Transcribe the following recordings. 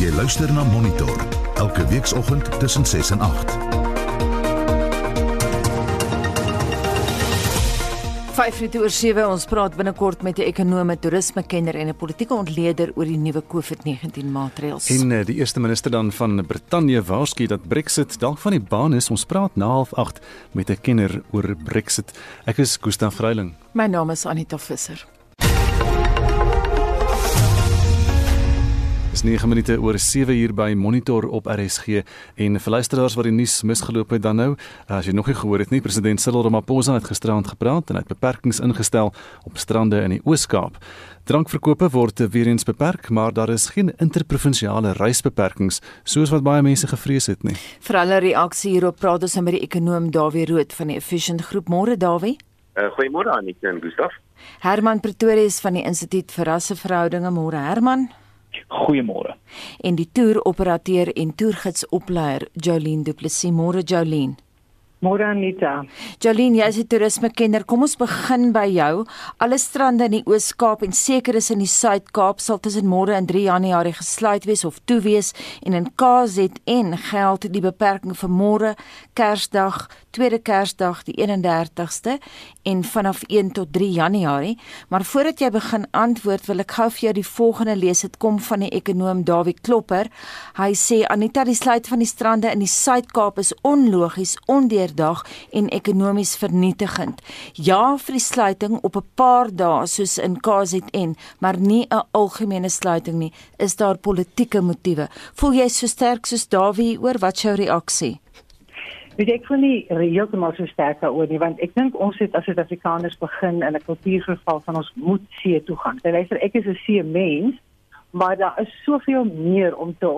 Jy luister na Monitor elke weekoggend tussen 6 en 8. 5 minute oor 7 ons praat binnekort met 'n ekonome, toerismekenner en 'n politieke ontleder oor die nuwe COVID-19 maatreëls. En uh, die eerste minister dan van Brittanje waarsku dat Brexit dalk van die baan is. Ons praat na 08:30 met 'n kenner oor Brexit. Ek is Gustaf Vreiling. My naam is Anita Visser. Dis 9 minute oor 7 uur by Monitor op RSG en vir luisteraars wat die nuus misgeloop het dan nou, as jy nog nie gehoor het nie, president Cyril Ramaphosa het gisterand gepraat en hy het beperkings ingestel op strande in die Oos-Kaap. Drankverkope word weer eens beperk, maar daar is geen interprovinsiale reisbeperkings soos wat baie mense gevrees het nie. Vir hulle reaksie hierop praat ons met die ekonom Dawie Rood van die Efficient Groep. Môre Dawie. Uh, Goeiemôre Anita en Gustaf. Herman Pretorius van die Instituut vir Rasseverhoudinge. Môre Herman. Goeiemôre. En die toeroperateur en toergidsopleier Jolien Du Plessis. Môre Jolien. Môre Anita. Jolien, jy is 'n toerismekenner. Kom ons begin by jou. Alle strande in die Oos-Kaap en seker is in die Suid-Kaap sal tussen môre en 3 Januarie gesluit wees of toe wees en in KZN geld die beperking vir môre, Kersdag, tweede Kersdag die 31ste en vanaf 1 tot 3 Januarie. Maar voordat jy begin antwoord, wil ek gou vir jou die volgende lees. Dit kom van die ekonom Dawie Klopper. Hy sê Anita, die sluit van die strande in die Suid-Kaap is onlogies, ondeurdag en ekonomies vernietigend. Ja vir die sluiting op 'n paar dae soos in KZN, maar nie 'n algemene sluiting nie. Is daar politieke motiewe? Voel jy so sterk soos Dawie oor wat jou reaksie? Weet ek voel nie heeltemal so sterk daaroor nie want ek dink ons het as Suid-Afrikaners begin in 'n kultuurgeval van ons moet see toe gaan. Jy luister, ek is 'n see mens, maar daar is soveel meer om te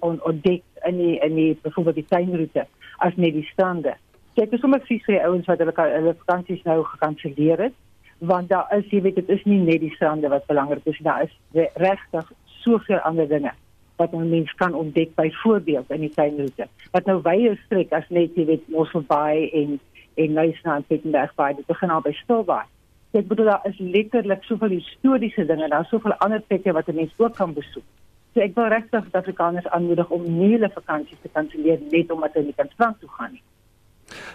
ontdek in die in die byvoorbeeld die tuinroete as net die strande. Ek is sommer vies vir die ouens wat hulle hulle vakansies nou gekanselleer het want daar is jy weet dit is nie net die strande wat belangrik is, daar is regtig soveel ander dinge wat 'n mens kan ontdek byvoorbeeld in die tuinroete. Wat nou wye strek as net jy weet Mosselbaai en en Nuisnaam Pettenberg Baai, dit begin al by Stilbaai. Ek bedoel daar is letterlik soveel historiese dinge, daar is soveel ander plekke wat 'n mens ook kan besoek. So ek wil regtig dat Afrikaners aanmoedig om nie hulle vakansies te kanselleer net omdat hulle nie kan strand toe gaan nie.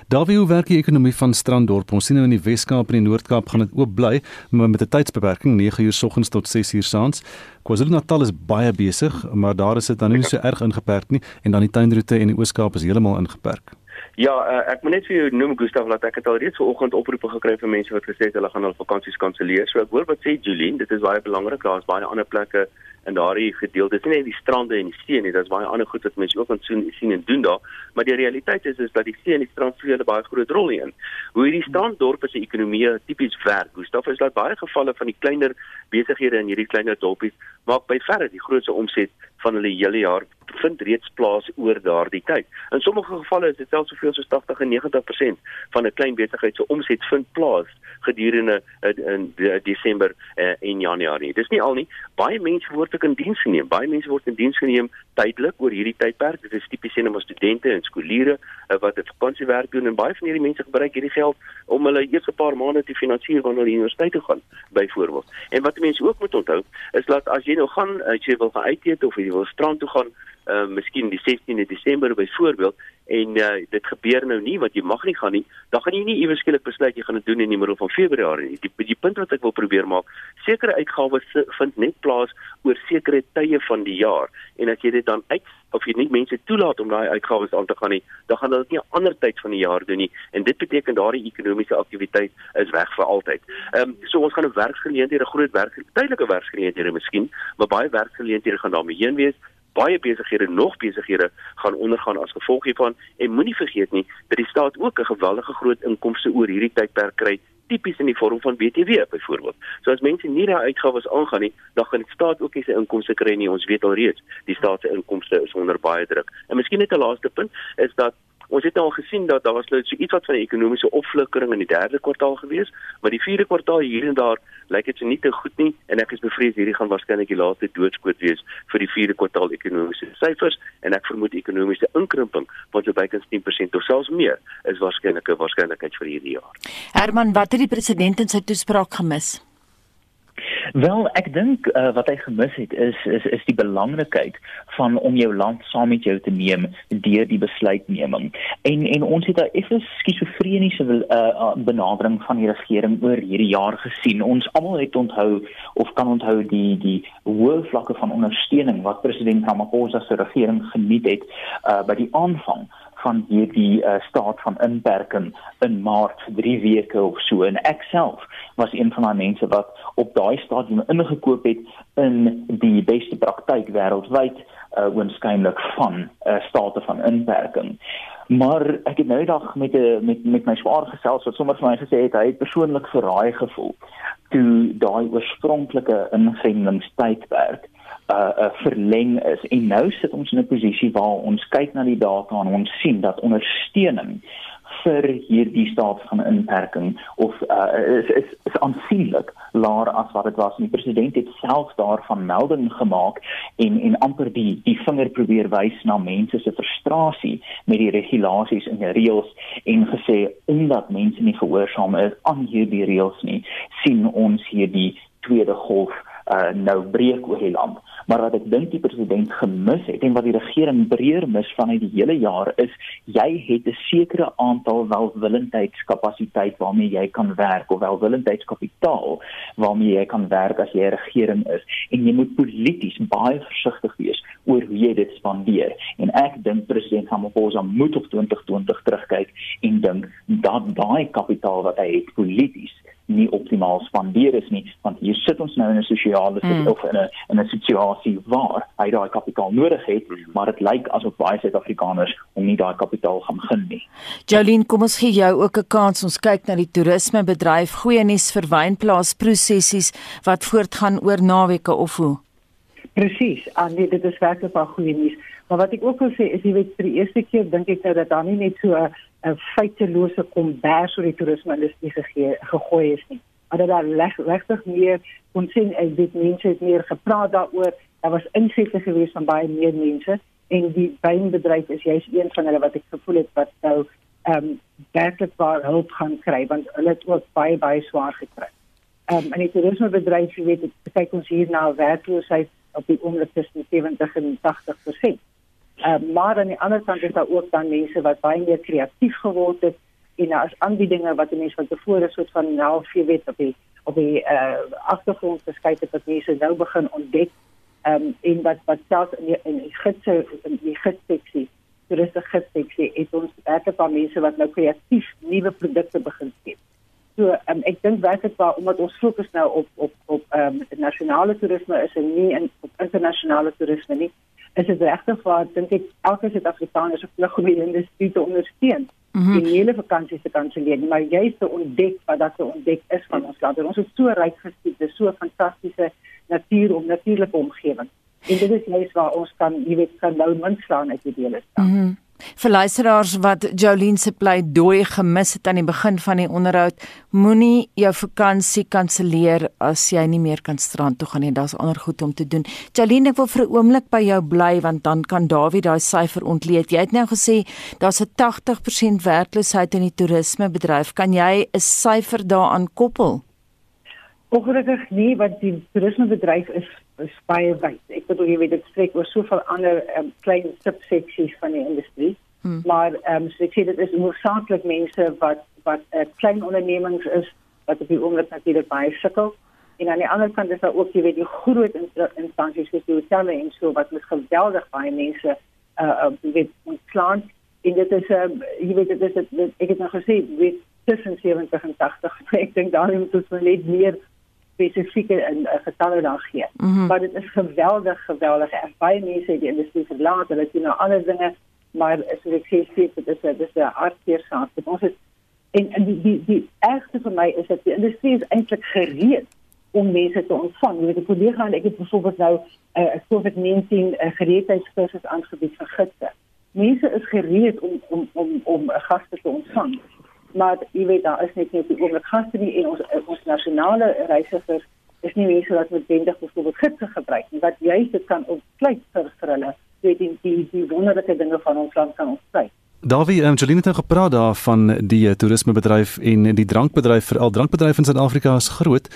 Daarby hoe werk die ekonomie van Stranddorp? Ons sien nou in die Wes-Kaap en die Noord-Kaap gaan dit oop bly, maar met 'n tydsbeperking 9 uur soggens tot 6 uur saans. KwaZulu-Natal is baie besig, maar daar is dit dan nie so erg ingeperk nie en dan die tuinroete en die Oos-Kaap is heeltemal ingeperk. Ja, uh, ek moet net vir jou noem Gustaf dat ek het al reeds vanoggend oproepe gekry van mense wat gesê het hulle gaan hulle vakansies kanselleer. So ek hoor wat sê Julien, dit is baie belangrik. Daar is baie ander plekke in daardie gedeelte. Dit is nie net die strande en die see nie, daar's baie ander goed wat mense ook kan sien sien en doen daar, maar die realiteit is is dat die see en die strand speel 'n baie groot rol hierin. Hoe hierdie stranddorpe se ekonomie tipies werk. Gustaf is dat baie gevalle van die kleiner besighede in hierdie kleiner dorpies maak by verre die grootste omset van hulle hele jaar vind reeds plaas oor daardie tyd. In sommige gevalle is dit selfs soveel soos 80 en 90% van 'n klein besigheid se omset vind plaas gedurende in, in, in Desember uh, en Januarie. Dis nie al nie. Baie mense word ook in diens geneem. Baie mense word in diens geneem tydelik oor hierdie tydperk. Dit is tipies en om studente en skooliere uh, wat 'n vakansiewerk doen en baie van hierdie mense gebruik hierdie geld om hulle eerste paar maande te finansier wanneer hulle universiteit toe gaan byvoorbeeld. En wat mense ook moet onthou is dat as jy nou gaan as jy wil gaan uit eet of jy wil strand toe gaan uh miskien die 16de Desember byvoorbeeld en uh dit gebeur nou nie wat jy mag nie gaan nie, dan gaan jy nie ewe skielik besluit jy gaan dit doen in die middel van Februarie nie. Die die punt wat ek wil probeer maak, sekere uitgawes vind net plaas oor sekere tye van die jaar en as jy dit dan uit of jy nie mense toelaat om daai uitgawes aan te gaan nie, dan gaan hulle dit nie ander tyd van die jaar doen nie. En dit beteken daardie ekonomiese aktiwiteit is weg vir altyd. Ehm um, so ons gaan 'n werksgeleenthede, 'n groot werk tydelike werksgeleenthede miskien, maar baie werksgeleenthede gaan daarmee heen wees. Baie besighede nog besighede gaan ondergaan as gevolg hiervan. En moenie vergeet nie dat die staat ook 'n geweldige groot inkomste oor hierdie tydperk kry tipies in die vorm van BTW byvoorbeeld. So as mense nie daai uitgawes aangaan nie, dan gaan die staat ook nie sy inkomste kry nie. Ons weet al reeds, die staat se inkomste is onder baie druk. En miskien net 'n laaste punt is dat Ons het al gesien dat daar was nou so iets wat van 'n ekonomiese opflikkering in die derde kwartaal gewees, maar die vierde kwartaal hier en daar lyk dit so nie te goed nie en ek is bevrees hierdie gaan waarskynlik die laaste doodskoot wees vir die vierde kwartaal ekonomiese syfers en ek vermoed ekonomiese inkrimping wat so bykans 10% of selfs meer is waarskynlik 'n waarskynlikheid vir hierdie jaar. Herman, wat het die president in sy toespraak gemis? Wel, ek dink uh, wat hy gemis het is is is die belangrikheid van om jou land saam met jou te neem deur die besluitneming. En en ons het 'n effens skizofreniese uh, benadering van die regering oor hierdie jaar gesien. Ons almal het onthou of kan onthou die die hoë vlakke van ondersteuning wat president Ramaphosa se regering geniet het uh, by die aanvang van hierdie uh, staat van inperking in Maart vir 3 weke of so en ek self was een van daai mense wat op daai stadium ingekoop het in die beste praktyk wêreldwyd uh, oënskynlik van uh, state van inperking. Maar ek het nou eendag met 'n met met my swaar gesels wat sommer vir my gesê het hy het persoonlik verraai gevoel toe daai oorspronklike ingrenningstydperk uh, uh verleng is en nou sit ons in 'n posisie waar ons kyk na die data en ons sien dat ondersteuning vir hierdie staat van inperking of uh, is is is aansienlik laer as wat dit was. Die president het self daarvan melding gemaak en en amper die die vinger probeer wys na mense se frustrasie met die regulasies en die reëls en gesê omdat mense nie gehoorsaam is aan hierdie reëls nie, sien ons hierdie tweede golf uh, nou breek oor die land maar wat ek dink die president gemis het en wat die regering breër mis vanuit die hele jaar is jy het 'n sekere aantal welwillendheidskapasiteit waarmee jy kan werk of welwillendheidskapitaal waarmee jy kan werk as jy 'n regering is. En jy moet polities baie versigtig wees oor hoe jy dit spandeer. En ek dink president Ramaphosa moet op 2020 terugkyk en dink dat daai kapitaal wat hy het polities nie optimaal spandeer is nie want hier sit ons nou in 'n sosiale mm. of in 'n in 'n situasie waar hy daai kapitaal nodig het maar dit lyk asof baie Suid-Afrikaners hom nie daai kapitaal gaan gun nie. Jolien, kom ons gee jou ook 'n kans ons kyk na die toerismebedryf goeie nuus vir wynplaas prosessies wat voortgaan oor naweke of hoe. Presies, ah, nee, dit is werklik baie goeie nuus. Maar wat ek ook wil sê is jy weet vir die eerste keer dink ek nou dat daar nie net so 'n 'n feitelose kombers oor die toerisme industrie gegee gegooi is nie. Maar dat daar regtig meer kon sien en dit mense het meer gepraat daaroor. Daar was insette gewees van baie meer mense en die wynbedryf is juist een van hulle wat ek gevoel het wat nou ehm um, werklik waar hulp gaan kry want hulle het ook baie baie swaar gekry. Ehm um, en die toerismebedryf, jy weet, kyk ons hier na werkloosheid op die oomblik tussen 70 en 80%. Uh, maar aan die ander kant is daar ook dan mense wat baie meer kreatief geword het en is aanbiedinge wat mense van tevore soort van half vier weet op die op die uh, agtergrond geskei het wat mense nou begin ontdek um, en wat wat selfs in die, in die gidse in die gidsseksie toeriste gidsseksie het ons werklik van mense wat nou kreatief nuwe produkte begin skep. So um, ek dink werklik waar omdat ons fokus nou op op op um, nasionale toerisme is en nie in op internasionale toerisme nie is dit regtig waar dink ek elke Suid-Afrikaner se plig om die industrie te ondersteun. Mm -hmm. Die hele vakansie se kanselleer, maar jy se ontdek wat dat se ontdek is van ons land. Ons het so ryk geskied, so fantastiese natuur om natuurlike omgewing. En dit is juist waar ons kan, jy weet, kan nou min slaan uit die dele staan. Mm -hmm. Vir luisteraars wat Jolien se pleidooi gemis het aan die begin van die onderhoud, moenie jou vakansie kanselleer as jy nie meer kan strand toe gaan nie. Daar's ander goed om te doen. Jolien, ek wil vir 'n oomblik by jou bly want dan kan Dawie daai syfer ontleed. Jy het nou gesê daar's 'n 80% werkloosheid in die toerismebedryf. Kan jy 'n syfer daaraan koppel? Ongelukkig nie, want die toerismebedryf is is baie wyd. Ek bedoel jy weet dit spreek oor soveel ander um, klein subseksies van die industrie. Hmm. Maar ehm um, so ek sê dit is hoofsaaklik mense wat wat uh, klein ondernemings is wat op die oomblik natuurlik baie sukkel. En aan die ander kant is daar ook jy weet die groot instansies soos die hotelle en so wat met geweldig baie mense uh weet ontslaan. En dit is uh, jy weet dit is dit, ek het nou gesê weet tussen 70 en 80. Ek dink daarin moet ons net meer spesifieke in uh, getalle daar gee. Mm -hmm. Maar dit is geweldig geweldig. Er baie mense het die industrie verlaat. Hulle doen nou ander dinge, maar as ek sê dit is dit is 'n hartseer saak. Ons is en, en die die die ergste vir my is dat die industrie is eintlik gereed om mense te ontvang. Jy weet, ek probeer gaan ek het byvoorbeeld nou 'n uh, COVID-19 uh, gereedheidskursus aangebied vir gidse. Mense is gereed om om om om gaste te ontvang maar jy weet daar is net nie die oomblik gaste nie en ons ons nasionale reisigers is nie mense wat noodwendig byvoorbeeld gidse gebruik nie. Wat juist dit kan opsluit vir vir hulle. Weet die die, die wonderlike dinge van ons land kan opsluit Davie Angelina het nou gepraat daar van die uh, toerismebedryf en die drankbedryf veral drankbedryf in Suid-Afrika is groot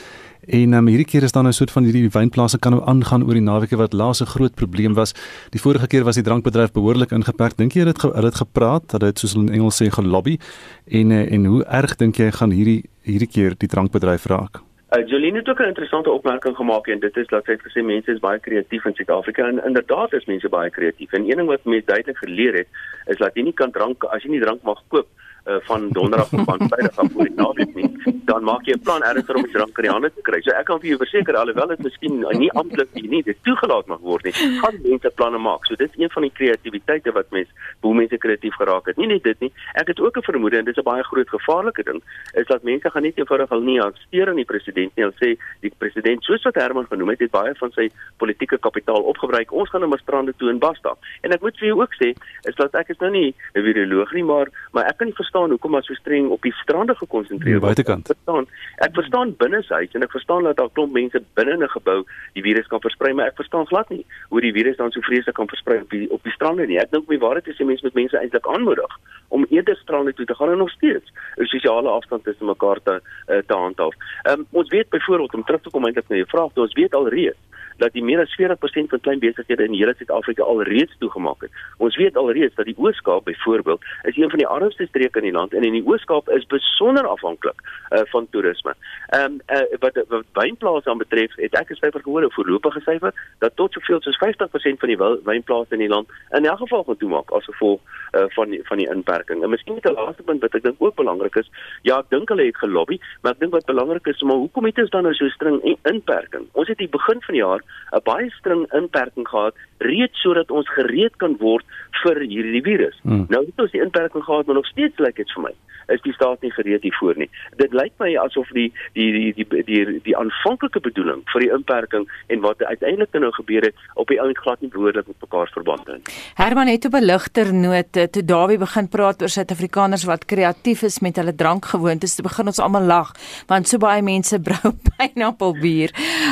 En um, hierdie keer is dan 'n soort van hierdie wynplase kan nou aangaan oor die naweke wat laas 'n groot probleem was. Die vorige keer was die drankbedryf behoorlik ingeperk. Dink jy dit hulle het gepraat, dat dit soos hulle in Engels sê gelobby en uh, en hoe erg dink jy gaan hierdie hierdie keer die drankbedryf raak? Uh, Jolene het ook 'n interessante opmerking gemaak en dit is dat sy het gesê mense is baie kreatief in Suid-Afrika en inderdaad is mense baie kreatief. En een ding wat mense duidelik geleer het is dat jy nie kan drank as jy nie drank mag koop uh, van donderdag tot van vrydag af voor die naweek nie, dan maak jy 'n plan ergens om die drank in die hande te kry. So ek kan vir jou verseker alhoewel dit miskien nie amptelik nie dit toegelaat mag word nie, gaan mense planne maak. So dit is een van die kreatiwiteite wat mense hoe mense kreatief geraak het. Nie net dit nie. Ek het ook 'n vermoede en dit is 'n baie groot gevaarlike ding, is dat mense gaan nie eenvoudig al nie aansteer aan die president nie. Hulle sê die president soos wat Herman genoem het, het baie van sy politieke kapitaal opgebruik. Ons gaan hom as strande toe in basta. En ek moet vir jou ook sê, is dat ek is nou nie 'n viroloog nie, maar maar ek kan nie verstaan hoekom maar so streng op die strande gekonsentreer word. Buitekant. Verstaan. Ek verstaan binneshuis en ek verstaan dat daar klomp mense binne 'n gebou die virus kan versprei, maar ek verstaan glad nie hoe die virus dan so vreeslik kan versprei op die op die strande nie. Ek dink my waarheid is jy mense met mense eintlik aanmoedig om eerder strande toe te gaan en nog steeds 'n sosiale afstand tussen mekaar te uh, te handhaaf. Um, ons weet byvoorbeeld om terug te kom eintlik na jou vraag, ons weet al reeds dat die meer as 40% van klein besighede in hele Suid-Afrika alreeds toegemaak het. Ons weet alreeds dat die Oos-Kaap byvoorbeeld is een van die armste streke in die land en in die Oos-Kaap is besonder afhanklik uh, van toerisme. Ehm um, uh, wat wat wynplase aan betref, het ek 'n syfer gehoor, 'n voorlopige syfer, dat tot soveel soos 50% van die wynplase in die land in elk geval gaan toemaak as gevolg uh, van die, van die inperking. En miskien net 'n laaste punt wat ek dink ook belangrik is. Ja, ek dink hulle het gelobby, maar ek dink wat belangrik is, maar hoekom het ons dan nou so streng inperking? Ons het die begin van die jaar 'n baie streng inperking gehad reeds sodat ons gereed kan word vir hierdie virus. Hmm. Nou het ons die inperking gehad, maar nog steeds lyk dit vir my is die staat nie gereed hiervoor nie. Dit lyk my asof die die die die die die, die aanvanklike bedoeling vir die inperking en wat uiteindelik nou gebeur het op die ount glad nie behoorlik met mekaar verband hou. Herman het op 'n ligter noot toe Dawie begin praat oor Suid-Afrikaners wat kreatief is met hulle drankgewoontes, te begin ons almal lag want so baie mense brou pineappelbier.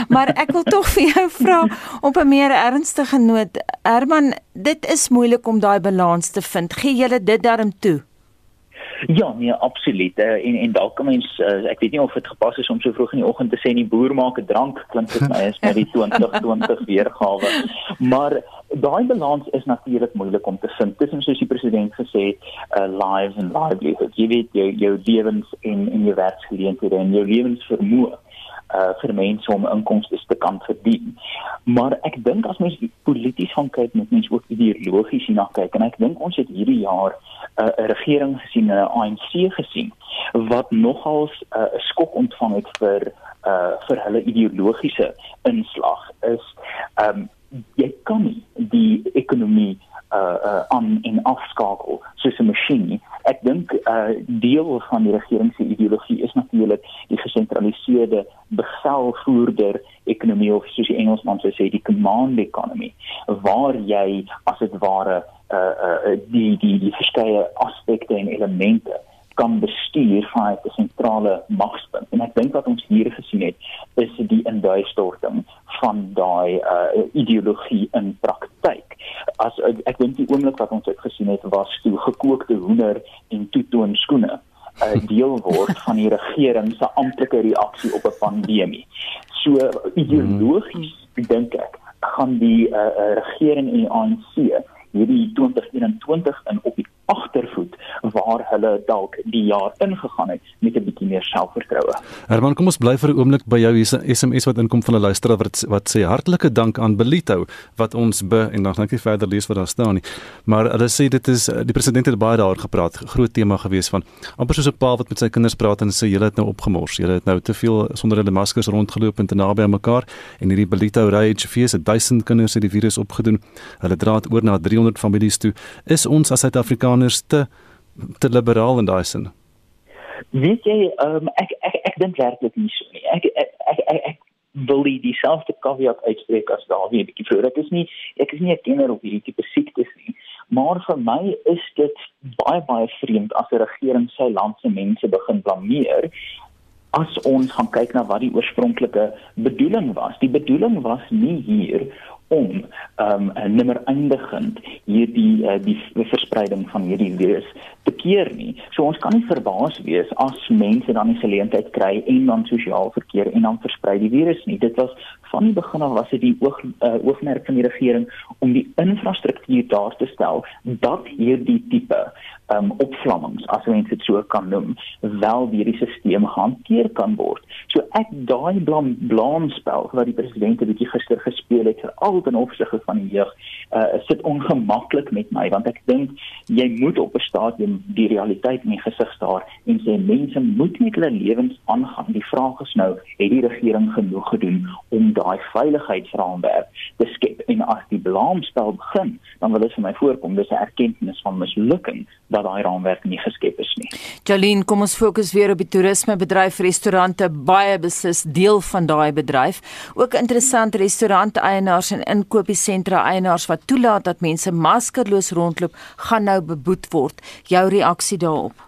Maar ek wil tog vir jou vra op 'n meer ernstige noot. Herman, dit is moeilik om daai balans te vind. Gee jy dit darm toe? Ja, nee, absoluut. Uh, en en dalk kan mens uh, ek weet nie of dit gepas is om so vroeg in die oggend te sê nie boer maak 'n drank klink dit my is met die 2020 weergawe. Maar daai balans is natuurlik moeilik om te vind tussen soos die president gesê het, uh, lives and livelihood. Jy weet jou jou lewens en en jou werksgeleenthede en jou lewensvermoë uh vir mense om inkomste te kan verdien. Maar ek dink as mens polities gaan kyk, moet mens ook ideologies hierna kyk en ek dink ons het hierdie jaar 'n uh, regering gesien, 'n ANC gesien wat nogals 'n uh, skok ontvang het vir uh vir hulle ideologiese inslag is um jy kan nie die ekonomie uh uh aan en afskakel soos 'n masjien. Ek dink uh deel van die regering se ideologie is natuurlik die gesentraliseerde bevelvoerder ekonomie of soos die Engelsman sou sê die command economy waar jy as dit ware uh uh die die die verskeie aspekte en elemente kan bestuur vanuit 'n sentrale magspunt. En ek dink wat ons hier gesien het, is die induistorting van daai uh, ideologie in praktyk. As ek dink die oomblik wat ons dit gesien het was toe gekookte hoender en toetoon skoene 'n uh, deel word van die regering se amptelike reaksie op 'n pandemie. So ideologies dink ek gaan die uh, regering en die ANC hierdie 2021 in op die agtervoet waar hulle dalk die jaar ingegaan het met 'n bietjie meer selfvertroue. Herman, kom ons bly vir 'n oomblik by jou hier SMS wat inkom van 'n luisteraar wat wat sê hartlike dank aan Belito wat ons be en dan kan ek nie verder lees wat daar staan nie. Maar hulle sê dit is die president het baie daaroor gepraat, groot tema gewees van amper soos 'n pa wat met sy kinders praat en sê julle het nou opgemors, julle het nou te veel sonder hulle maskers rondgeloop en te naby aan mekaar en hierdie Belito rage fees het duisend kinders het die virus opgedoen. Hulle dra dit oor na 300 families toe. Is ons as Suid-Afrikaners te te liberaal in daai sin? Weet jy, um, ek ek ek, ek dink werklik nie so nie. Ek ek ek, ek, ek wil die dieselfde caveat uitspreek as Dawie 'n bietjie vroeër. Ek is nie ek is nie 'n kenner op hierdie tipe siektes nie, maar vir my is dit baie baie vreemd as 'n regering sy land se mense begin blameer as ons gaan kyk na wat die oorspronklike bedoeling was. Die bedoeling was nie hier om um nimmer eindigend hierdie uh, die verspreiding van hierdie virus te keer nie. So ons kan nie verbaas wees as mense dan die geleentheid kry en dan sosiaal verkeer en dan versprei die virus nie. Dit was van die begin af was dit die oog uh, oogmerk van die regering om die infrastruktuur daar te stel dat hierdie tipe um opvlammings as mens dit so kan noem wel deur die stelsel gehanteer kan word. So ek daai blam blaamspel wat die president 'n bietjie gister gespeel het vir al ten opsigte van die jeug, uh sit ongemaklik met my want ek dink jy moet op 'n stadium die realiteit in die gesig staar en sê mense moet net hulle lewens aangaan. Die vraag is nou, het die regering genoeg gedoen om daai veiligheidsraamwerk te skep en as die blaamspel begin, dan wil dit vir my voorkom dis 'n erkenning van mislukking dat daai raamwerk nie geskep is nie. Jolien, kom ons fokus weer op die toerismebedryf, restaurante, baie beslis deel van daai bedryf. Ook interessant restaurante eienaars en inkopiesentra eienaars wat toelaat dat mense maskerloos rondloop, gaan nou beboet word. Jou reaksie daarop?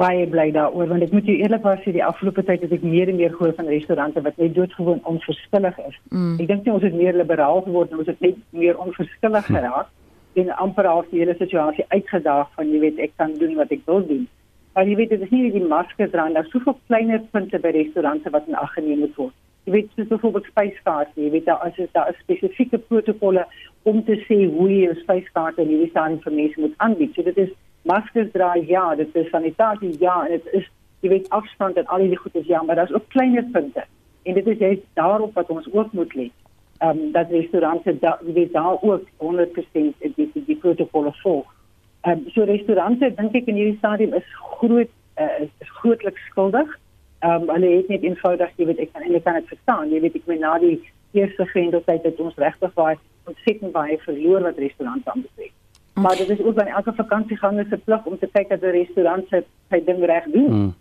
baie bly daaroor want ek moet jou eerlikwaar sê die afgelope tyd het ek meer en meer gehoor van restaurante wat net doodgewoon onverskillig is. Mm. Ek dink nie ons het meer liberaal geword nie, ons het net meer onverskillig geraak. Mm en amper half die hele situasie uitgedaag van jy weet ek kan doen wat ek wil doen. Maar jy weet dit is nie die maskers dra daar soveel kleiner punte by restaurante wat in ag geneem moet word. Jy weet soos byvoorbeeld spyskaarte, jy weet daar is daar spesifieke protokolle om te sê hoe jy 'n spyskaart en hierdie staan vir mense moet aanbied. So dit is maskers dra ja, dit is sanitasie ja en dit is jy weet afstand en al die goed is ja, maar daar's ook kleiner punte. En dit is juist daarop wat ons ook moet let ehm um, dat restaurante da, weet daar ook 100% die die, protokolle volg. Ehm um, so restaurante dink ek in hierdie stadium is groot uh, is grootliks skuldig. Ehm um, hulle het net eenvoudig jy weet ek kan eintlik kan dit verstaan. Jy weet ek meen na die eerste grendeltyd het ons regtig baie ontsettend baie verloor wat restaurante aanbetref. Maar dit is ook by elke vakansieganger se plig om te kyk dat die restaurant sy ding reg doen. Mm.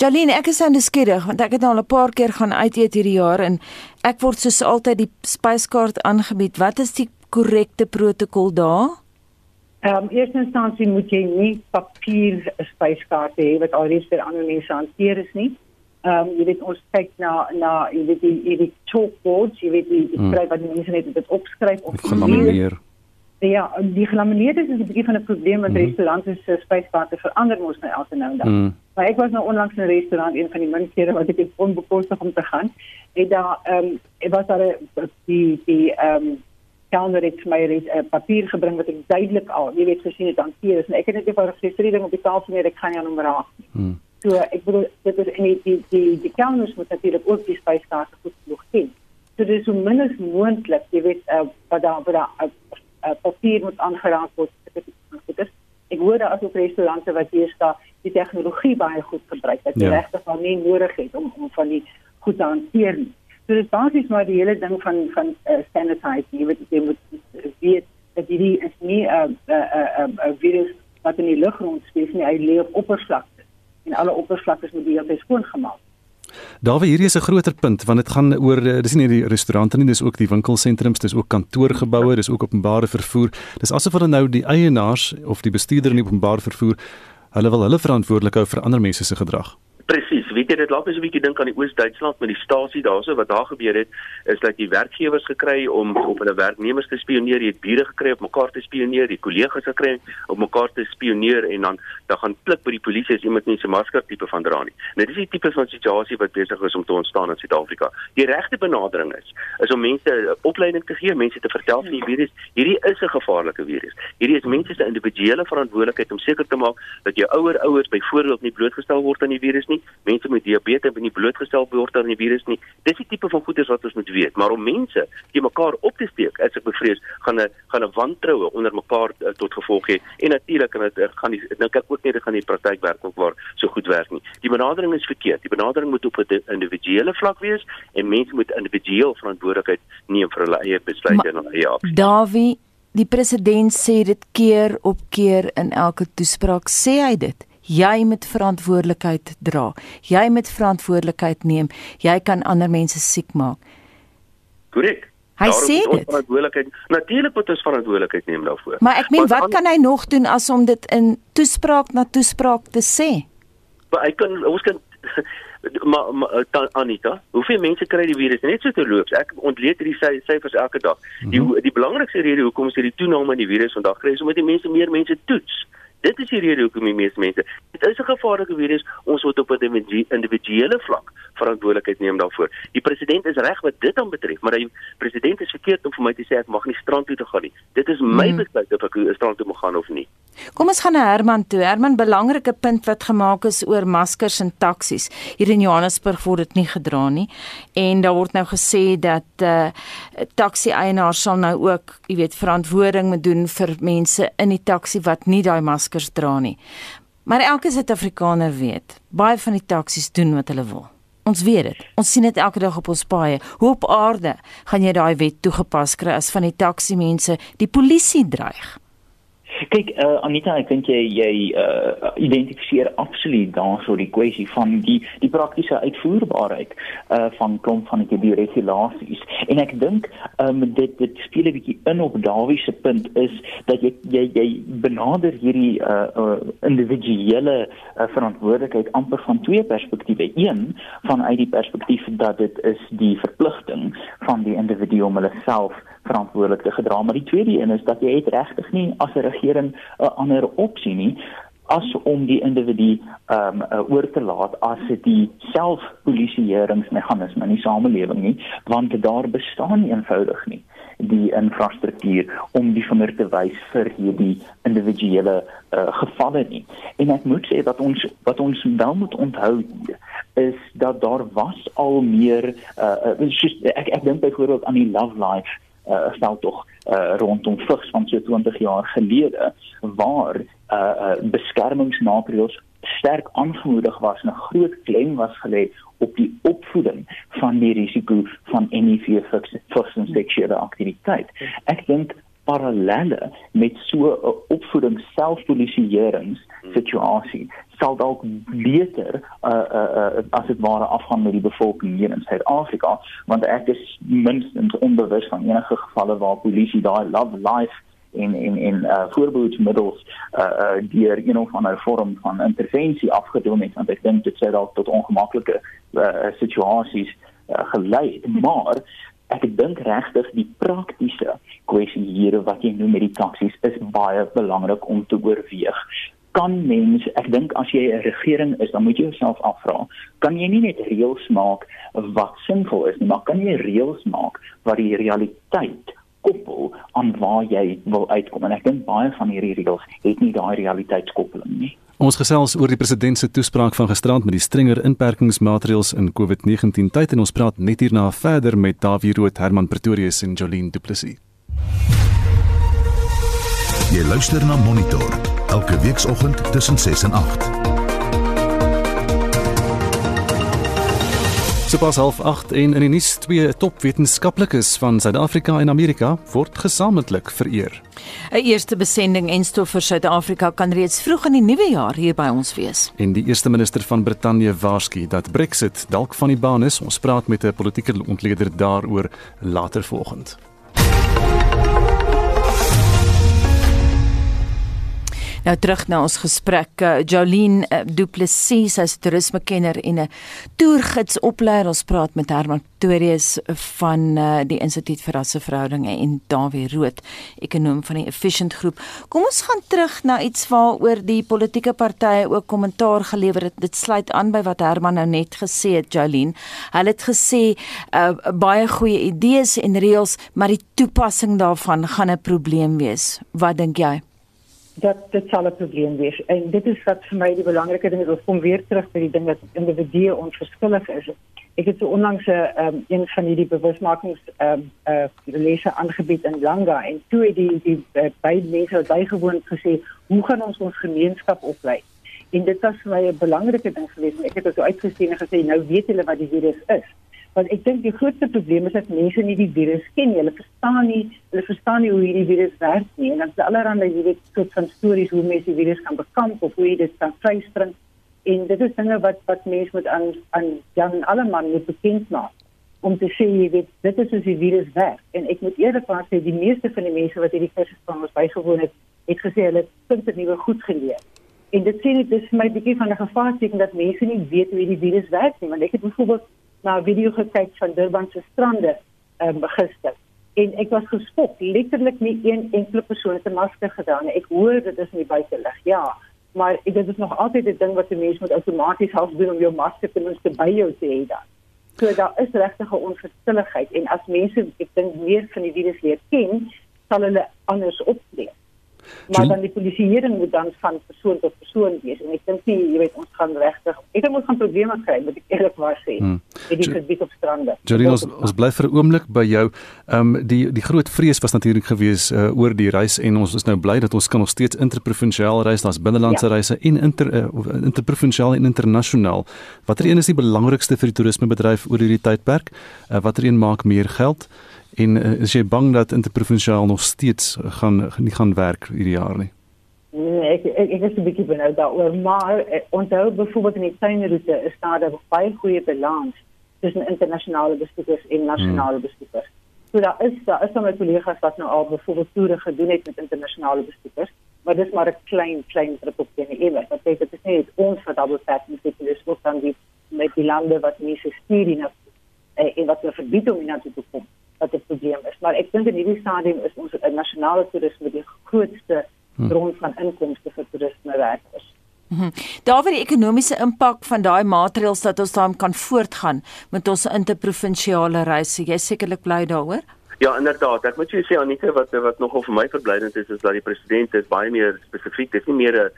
Jolene, ek is nou skieurig want ek het al 'n paar keer gaan uit eet hierdie jaar en ek word soos altyd die spyskaart aangebied. Wat is die korrekte protokol daar? Ehm um, eerste instansie moet jy nie papier spyskaart hê wat alreeds vir ander mense hanteer is nie. Ehm um, jy weet ons kyk na na jy weet die die chalkboards, jy weet die hmm. skryf wat die mense net dit opskryf of gelamineer. Ja, die gelamineerde is 'n bietjie van 'n probleem want mm -hmm. restaurante se spyskaarte verander mos nou elke nou en dan. Mm. Maar ek was nou onlangs in 'n restaurant, een van die min kere wat ek onbekostig om te gaan. En daar ehm um, ek was daar die die ehm um, counter het my net 'n uh, papier gebring wat ek duidelik al, jy weet gesien het hanteer is. En ek het net eenvoudig gesê ding op die tafel neer, ek gaan jou nommer raak. Mm. So ek bedoel dit is en die die die, die counters moet natuurlik ook die spyskaarte goed genoeg ken. So dis so min as moontlik, jy weet uh, wat daar wat daar uh, uh, papier moet aangeraak word. Ek hoor daar is ook restaurante wat hier staan die tegnologie baie goed gebruik dat jy ja. regtig al nie nodig het om om van die goed te hanteer nie. So dit basies maar die hele ding van van uh, sanitize, jy weet jy moet weet dat hierdie is nie 'n uh, 'n uh, 'n uh, uh, virus wat in die lug rondsweef nie, hy lê op oppervlakte en alle oppervlaktes moet die hele skoon gemaak Daar wie hierdie is 'n groter punt want dit gaan oor eh, dis nie die restaurante nie, dis ook die winkelsentrums, dis ook kantoorgeboue, dis ook openbare vervoer. Dis asof hulle nou die eienaars of die bestuurder in die openbare vervoer hulle wil hulle verantwoordelik hou vir ander mense se gedrag. Presies, weet jy dit laat my so 'n bietjie dink aan die Oos-Duitsland met die stasie daarso wat daar gebeur het is dat die werkgewers gekry om op hulle werknemers te spioneer, jy het bure gekry op mekaar te spioneer, die kollegas gekry op mekaar te spioneer en dan dan gaan klik by die polisie as iemand nie sy masker tipe van dra nie. Nou dis die tipe van situasie wat besig is om te ontstaan in Suid-Afrika. Die regte benadering is is om mense opleiding te gee, mense te vertel van die virus. Hierdie is 'n gevaarlike virus. Hierdie is mense se individuele verantwoordelikheid om seker te maak dat jou ouer ouers byvoorbeeld nie blootgestel word aan die virus nie. Mense met diabetes moet nie blootgestel word aan die virus nie. Dis die tipe van goeders wat ons moet weet. Maar om mense te mekaar op te steek, as ek bevrees, gaan 'n gaan 'n wantroue onder mekaar uh, tot gevolg hê. En natuurlik kan dit gaan die nou kyk ook nie dit gaan die praktyk werk ook waar so goed werk nie. Die benadering is verkeerd. Die benadering moet op 'n individuele vlak wees en mense moet individueel verantwoordelikheid neem vir hulle eie besluite en hulle eie aksies. Dawie Die president sê dit keer op keer in elke toespraak sê hy dit jy moet verantwoordelikheid dra. Jy moet verantwoordelikheid neem. Jy kan ander mense siek maak. Korrek. Hy Daarom sê dit. Verantwoordelikheid. Natuurlik moet ons verantwoordelikheid neem daarvoor. Maar ek meen wat kan hy nog doen as om dit in toespraak na toespraak te sê? Maar hy kan ons kan maar ma, ta, Anita, hoeveel mense kry die virus net so te loop? Ek ontleed hierdie syfers elke dag. Die mm -hmm. die belangrikste rede hoekom is hierdie toename in die virus vandag kry is omdat die mense meer mense toets. Dit is die rede hoekom die meeste mense. Dit is 'n gevaarlike virus. Ons moet op 'n individuele vlak verantwoordelikheid neem daarvoor. Die president is reg wat dit dan betref, maar die president is verkeerd om vir my te sê ek mag nie strand toe te gaan nie. Dit is my hmm. besluit of ek strand toe mag gaan of nie. Kom ons gaan na Herman toe. Herman, belangrike punt wat gemaak is oor maskers in taksies. Hier in Johannesburg word dit nie gedra nie. En daar word nou gesê dat uh taxi eienaars sal nou ook, jy weet, verantwoording moet doen vir mense in die taxi wat nie daai maskers dra nie. Maar elke Suid-Afrikaner weet, baie van die taksies doen wat hulle wil. Ons weet dit. Ons sien dit elke dag op ons paaie. Hoe op aarde gaan jy daai wet toegepas kry as van die taksi mense die polisie dreig? Kyk, uh, Anita, ek dink jy jy uh, identifiseer absoluut daarso die kwessie van die die praktiese uitvoerbaarheid uh van klomp van die regulasies. En ek dink um dit dit speel 'n bietjie in op Dawie se punt is dat jy jy jy benader hierdie uh, uh individuele uh, verantwoordelikheid amper van twee perspektiewe. Een vanuit die perspektief dat dit is die verpligting van die individu om hulle self verantwoordelik te gedra, maar die tweede een is dat jy het regtig nie as 'n regering 'n ander opsie nie as om die individu ehm um, oor te laat as dit die selfpolisieeringsmeganisme in die samelewing nie, want daar bestaan eenvoudig nie die infrastruktuur om die vinger te wys vir hierdie individuele uh, gevalle nie. En ek moet sê dat ons wat ons wel moet onthou hier is dat daar was al meer uh, uh, ek ek dink byvoorbeeld aan die love life uh, stel tog uh, rondom vigs van so 20 jaar gelede waar uh, uh, beskermingsmaatreëls sterk aangemoedig was en 'n groot klem was gelê op die opvoeding van die risiko van HIV vigs en seksuele aktiwiteit. Ek dink parallelle met so 'n opvoeding selfpolisieerings situasie sal dalk beter uh, uh, uh, as dit ware afgaan met die bevolking hier in Suid-Afrika want ek is minstens onbewus van enige gevalle waar polisie daai love life in in in uh, voorbehoedmiddels uh, uh, deur een of ander vorm van intervensie afgedoen het want ek dink dit sou dalk tot ongemaklike uh, situasies uh, gelei het. Maar ek dink regtig die praktiese kwessie hier wat jy noem met die taksies is baie belangrik om te oorweeg kan mens ek dink as jy 'n regering is dan moet jy jouself afvra kan jy nie net reëls maak wat sinvol is nie maar kan jy reëls maak wat die realiteit koppel aan waar jy wil uitkom? En ek dink baie van hierdie reëls het nie daai realiteitskoppeling nie. Ons gesels oor die president se toespraak van gisterand met die strenger inperkingsmaatreëls in COVID-19 tyd en ons praat net hierna verder met Davie Rood, Herman Pretorius en Jolien Du Plessis. Jy luister na Monitor elke weekoggend tussen 6 en 8. Sopas half 8 en in die nuus twee topwetenskaplikes van Suid-Afrika en Amerika word gesamentlik vereer. 'n Eerste besending en stof vir Suid-Afrika kan reeds vroeg in die nuwe jaar hier by ons wees. En die eerste minister van Brittanje waarsku dat Brexit dalk van die baan is. Ons praat met 'n politieke ontleder daaroor later vanoggend. Nou terug na ons gesprek. Uh, Jolien uh, Du Plessis, sy's 'n toerismekenner en 'n toergidsopleier. Ons praat met Herman Pretorius van uh, die Instituut vir Rasseverhoudinge en Dawie Rood, ekonom van die Efficient Groep. Kom ons gaan terug na iets waaroor die politieke partye ook kommentaar gelewer het. Dit sluit aan by wat Herman nou net gesê het, Jolien. Hulle het gesê uh, baie goeie idees en reëls, maar die toepassing daarvan gaan 'n probleem wees. Wat dink jy? Dat dit sal 'n probleem wees. En dit is wat vir my die belangrike ding is om kom weer terug by die ding dat individue onverskillig is. Ek het so onlangs 'n um, een van hierdie bewusmakings ehm um, uh, lesse aangebied in Langa en toe het die die uh, baie mense wat bygewoon gesê, "Hoe gaan ons ons gemeenskap oplei?" En dit was vir my 'n belangrike ding geweest. Ek het dit so uitgesien en gesê, "Nou weet julle wat die virus is." Want ek dink die grootste probleem is dat mense nie die virus ken nie. Hulle verstaan nie, hulle verstaan nie hoe hierdie virus werk nie. En dan is allerhande jy weet soort van stories hoe mense die virus kan bekamp of hoe jy dit kan vryspring. En dit is dinge wat wat mense moet aan aan Jan Alleman moet bekend maak om te sê jy weet dit is hoe die virus werk. En ek moet eerlikwaar sê die meeste van die mense wat hierdie kursus van ons bygewoon het, het gesê hulle het punte nuwe goed geleer. En dit sê net dis my bietjie van 'n gevaarteken dat mense nie weet hoe die virus werk nie, want ek het byvoorbeeld na 'n video gekyk van Durban se strande um, gister en ek was geskok, letterlik nie een enkele persoon het 'n masker gedaan. Ek hoor dit is nie buitelug. Ja, maar dit is nog altyd 'n ding wat 'n mens moet outomaties half doen om jou masker ten minste by jou te hê dan. So daar is regtig 'n onverschilligheid en as mense ek dink meer van die virus leer ken, sal hulle anders optree. Maar dan die polisieering moet dan van persoon tot persoon wees en ek dink nie jy weet ons gaan regtig ek dink ons gaan probleme kry met die eerlikwaar sê hmm. met die gebied op strande. Jolien ons, ons bly vir 'n oomblik by jou. Ehm um, die die groot vrees was natuurlik gewees uh, oor die reis en ons is nou bly dat ons kan nog steeds interprovinsiaal reis, daar's binnelandse ja. reise en inter uh, interprovinsiaal en internasionaal. Watter een is die belangrikste vir die toerismebedryf oor hierdie tydperk? Uh, watter een maak meer geld? En uh, is jy bang dat interprovinsiaal nog steeds gaan nie gaan werk hierdie jaar nie? Nee, ek ek, ek is 'n bietjie benoud daaroor, maar eh, onthou byvoorbeeld in die tuinroete is daar 'n baie goeie balans tussen internasionale besoekers en nasionale hmm. besoekers. So daar is daar is dan kollegas wat nou al byvoorbeeld toere gedoen het met internasionale besoekers, maar dis maar 'n klein klein drup op die emmer. Wat sê dit is nie ons wat double tap met die dis ook dan die met die lande wat mense stuur en, eh, en wat hulle verbied om na toe te kom wat 'n probleem is. Maar ek dink in hierdie stadium is ons nasionale toerisme die grootste hm. bron van inkomste vir toerismewerkers. Mhm. Daar waar die ekonomiese impak van daai maatreëls dat ons daarmee kan voortgaan met ons interprovinsiale reise. Jy sekerlik bly daaroor? Ja, inderdaad. Ek moet jou sê Anita wat wat nogal vir my verblydend is is dat die president is baie meer spesifiek. Dit is nie meer 'n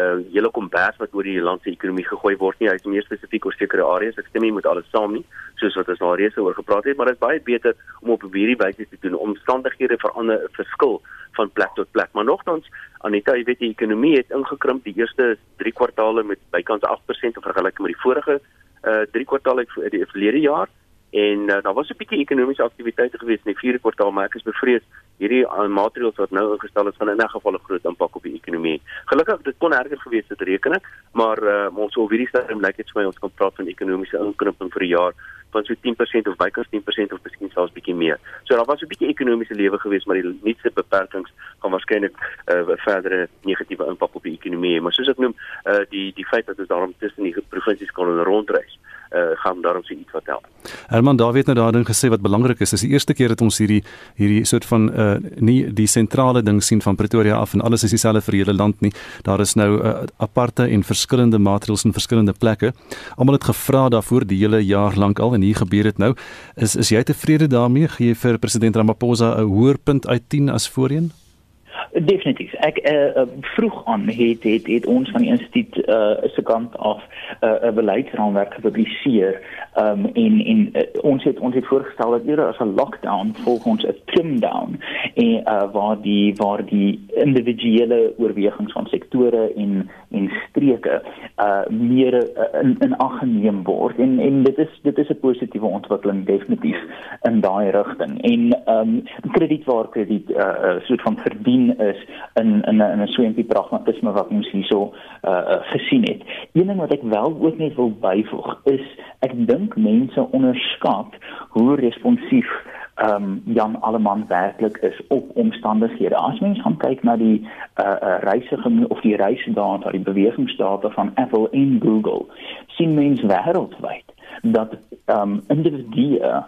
uh, hele kombers wat oor die land se ekonomie gegooi word nie. Hy is meer spesifiek oor sekere areas. Ek stem nie met alles saam nie, soos wat ons al reeds oor gepraat het, maar dit is baie beter om op hierdie wyse te doen. Omstandighede verander verskil van plek tot plek. Maar nogtans, Anita, jy weet die ekonomie het ingekrimp die eerste 3 kwartaale met bykans 8% vergelyk met die vorige uh 3 kwartaale uit die verlede jaar. En uh, daar was 'n bietjie ekonomiese aktiwiteite gewees in die vierde kwartaal, maar ek is bevrees hierdie uh, maatreëls wat nou ingestel is gaan in 'n geval 'n groot impak op die ekonomie. Gelukkig dit kon erger gewees het reken ek, maar uh, ons sou hierdie stadium lyk dit vir my ons kan praat van ekonomiese inkrimping vir die jaar van so 10% of bykans 10% of miskien selfs bietjie meer. So daar was 'n bietjie ekonomiese lewe gewees, maar die nuutste beperkings gaan waarskynlik 'n uh, verdere negatiewe impak op die ekonomie hê. Maar soos ek noem, uh, die die feit dat ons daarom tussen die provinsies kon rondreis uh, gaan daarom sê iets wat help. Herman David nou daarin gesê wat belangrik is, is die eerste keer dat ons hierdie hierdie soort van uh nie die sentrale ding sien van Pretoria af en alles is dieselfde vir hele land nie. Daar is nou uh, aparte en verskillende maatreëls in verskillende plekke. Almal het gevra daarvoor die hele jaar lank al en hier gebeur dit nou. Is is jy tevrede daarmee? Gee jy vir president Ramaphosa 'n hoër punt uit 10 as voorheen? Definitief. Ek uh, vroeg aan het het het ons van die instituut uh, se kant af 'n uh, beleidsraamwerk gepubliseer. Um, en en uh, ons het ons het voorgestel dat eerder as 'n lockdown volg ons 'n trim down en uh, waar die waar die individuele oorwegings van sektore en en streke uh meer uh, in in ag geneem word. En en dit is dit is 'n positiewe ontwikkeling definitief in daai rigting. En um krediet waar krediet uh, soort van verdien is in in 'n in 'n swempie pragmatisme wat ons hierso uh, uh gesien het. Een ding wat ek wel ook net wil byvoeg is ek dink mense onderskat hoe responsief um, Jan Alleman werklik is op omstandighede. As mens gaan kyk na die uh, uh reisige of die reisdata, die bewegingsdata van Apple en Google, sien mens wêreldwyd dat um, individue uh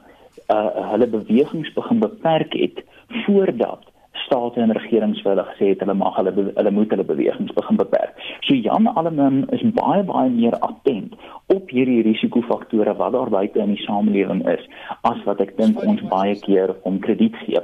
hulle bewegings begin beperk het voordat state en regerings vir hulle gesê het hulle mag hulle hulle moet hulle bewegings begin beperk. So Jan Alleman is baie baie meer attent op hierdie risikofaktore wat daar buite in die samelewing is as wat ek dink ons baie keer om krediet gee.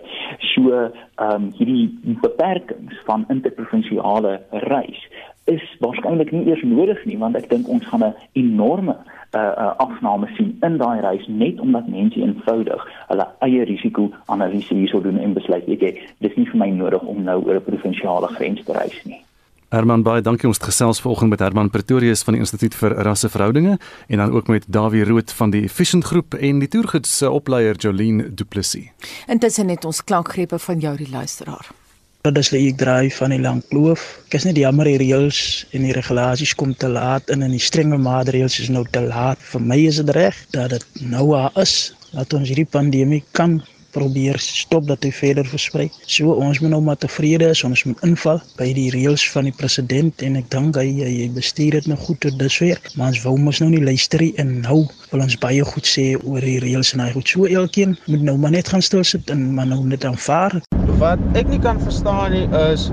So ehm um, hierdie beperkings van interprovinsiale reis is waarskynlik nie eers nodig nie want ek dink ons gaan 'n enorme uh, uh, afname sien in daai reis net omdat mense eenvoudig hulle eie risiko-analise hierso doen en besluit weet jy dis nie vir my nodig om nou oor 'n provinsiale grens te reis nie. Herman baie dankie ons gesels vanoggend met Herman Pretorius van die Instituut vir Rasseverhoudinge en dan ook met Dawie Rood van die Efficient Groep en die toergids se opleier Jolene Du Plessis. Intussen het ons klankgrepe van jou die luisteraar. Dat is ek draai van die lang kloof. Ek is net jammer die reëls en die regulasies kom te laat en in die strenge maatreëls is nou te laat. Vir my is dit reg dat dit nou is dat ons hierdie pandemie kan probeer stop dat hy verder versprei. So ons moet nou maar tevrede is ons moet inval by die reëls van die president en ek dink hy hy bestuur dit nou goed tot dusver. Maar ons wou mos nou nie luister nie en nou wil ons baie goed sê oor die reëls en hy goed. So elkeen moet nou maar net gaan stil sit en maar nou net aanvaar. Wat ek nie kan verstaan nie is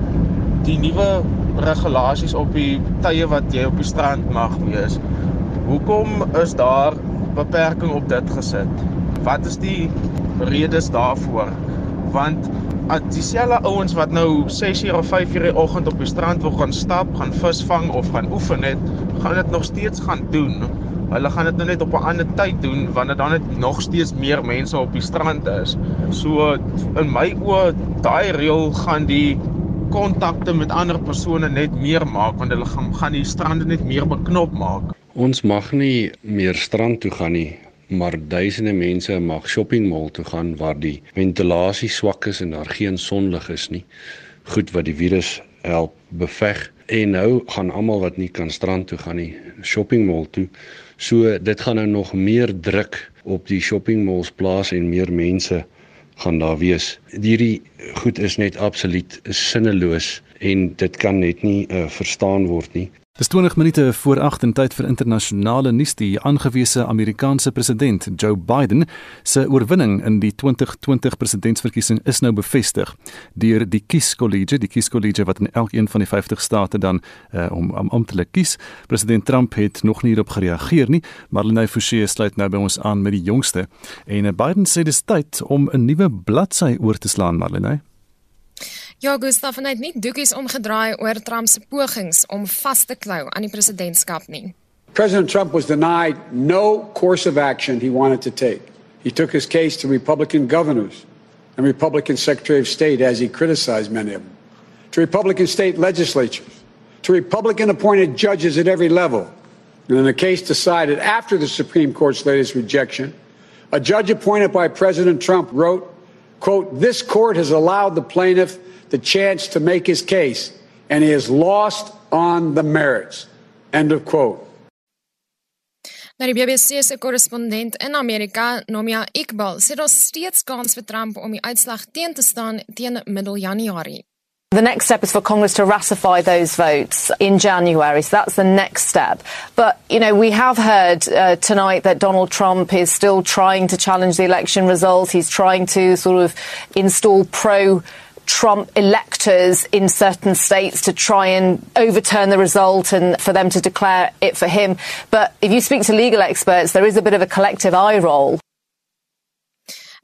die nuwe regulasies op die tye wat jy op die strand mag wees. Hoekom is daar beperking op dit gesit? Wat is die redes daarvoor? Want dieselfde ouens wat nou 6uur of 5uur die oggend op die strand wil gaan stap, gaan visvang of gaan oefen net, gaan dit nog steeds gaan doen. Hulle gaan dit nou net op 'n ander tyd doen wanneer dan net nog steeds meer mense op die strand is. So in my oë daai reël gaan die kontakte met ander persone net meer maak want hulle gaan gaan die strande net meer beknop maak. Ons mag nie meer strand toe gaan nie, maar duisende mense mag shopping mall toe gaan waar die ventilasie swak is en daar geen sonlig is nie. Goed wat die virus help beveg. En nou gaan almal wat nie kan strand toe gaan nie, shopping mall toe. So dit gaan nou nog meer druk op die shopping malls plaas en meer mense gaan daar wees. Hierdie goed is net absoluut sinneloos en dit kan net nie uh, verstaan word nie. Dis 20 minute voor 8 in tyd vir internasionale nuus. Die aangewese Amerikaanse president, Joe Biden, se oorwinning in die 2020 presidentsverkiesing is nou bevestig deur die kieskollegie, die kieskollegie wat in elkeen van die 50 state dan uh, om om amptelik kies. President Trump het nog nie hierop gereageer nie, maar Lenay Fouché sluit nou by ons aan met die jongste. En uh, Biden sê dis tyd om 'n nuwe bladsy oor te slaan, Marlene. Ja, Gustav het net nie doekies omgedraai oor Trump se pogings om vas te klou aan die presidentskap nie. President Trump was denied no course of action he wanted to take. He took his case to Republican governors and Republican Secretary of State as he criticized many of them, to Republican state legislatures, to Republican appointed judges at every level. And in a case decided after the Supreme Court's latest rejection, a judge appointed by President Trump wrote, quote, this court has allowed the plaintiff the chance to make his case, and he has lost on the merits. End of quote. Nou die BBC se korrespondent in Amerika, Nomia Iqbal, sê daar steeds kans vir Trump om die uitslag teen te staan teen middel Januarie. The next step is for Congress to ratify those votes in January. So that's the next step. But, you know, we have heard uh, tonight that Donald Trump is still trying to challenge the election results. He's trying to sort of install pro Trump electors in certain states to try and overturn the result and for them to declare it for him. But if you speak to legal experts, there is a bit of a collective eye roll.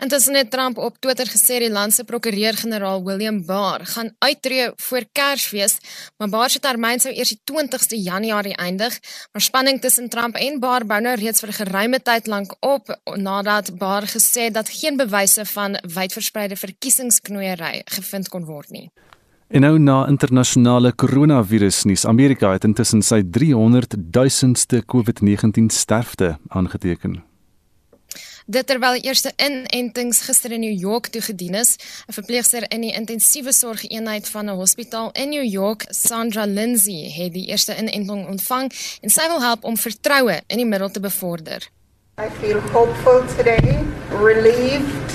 Intussen het Trump op Twitter gesê die land se prokureur-generaal William Barr gaan uittreë voor Kersfees, maar Barr se termyn sou eers die 20ste Januarie eindig. Maar spanning tussen Trump en Barr bou nou reeds vir 'n geruime tyd lank op nadat Barr gesê dat geen bewyse van wydverspreide verkiesingsknoeiery gevind kon word nie. En nou na internasionale koronavirusnuus, Amerika het intussen sy 300 000ste COVID-19 sterfte aangeteken. Dit terwyl die eerste inentings gister in New York toegedien is, 'n verpleegster in die intensiewe sorgeenheid van 'n hospitaal in New York, Sandra Lindsay, het die eerste inenting ontvang en sy wil help om vertroue in die middel te bevorder. I feel hopeful today, relieved.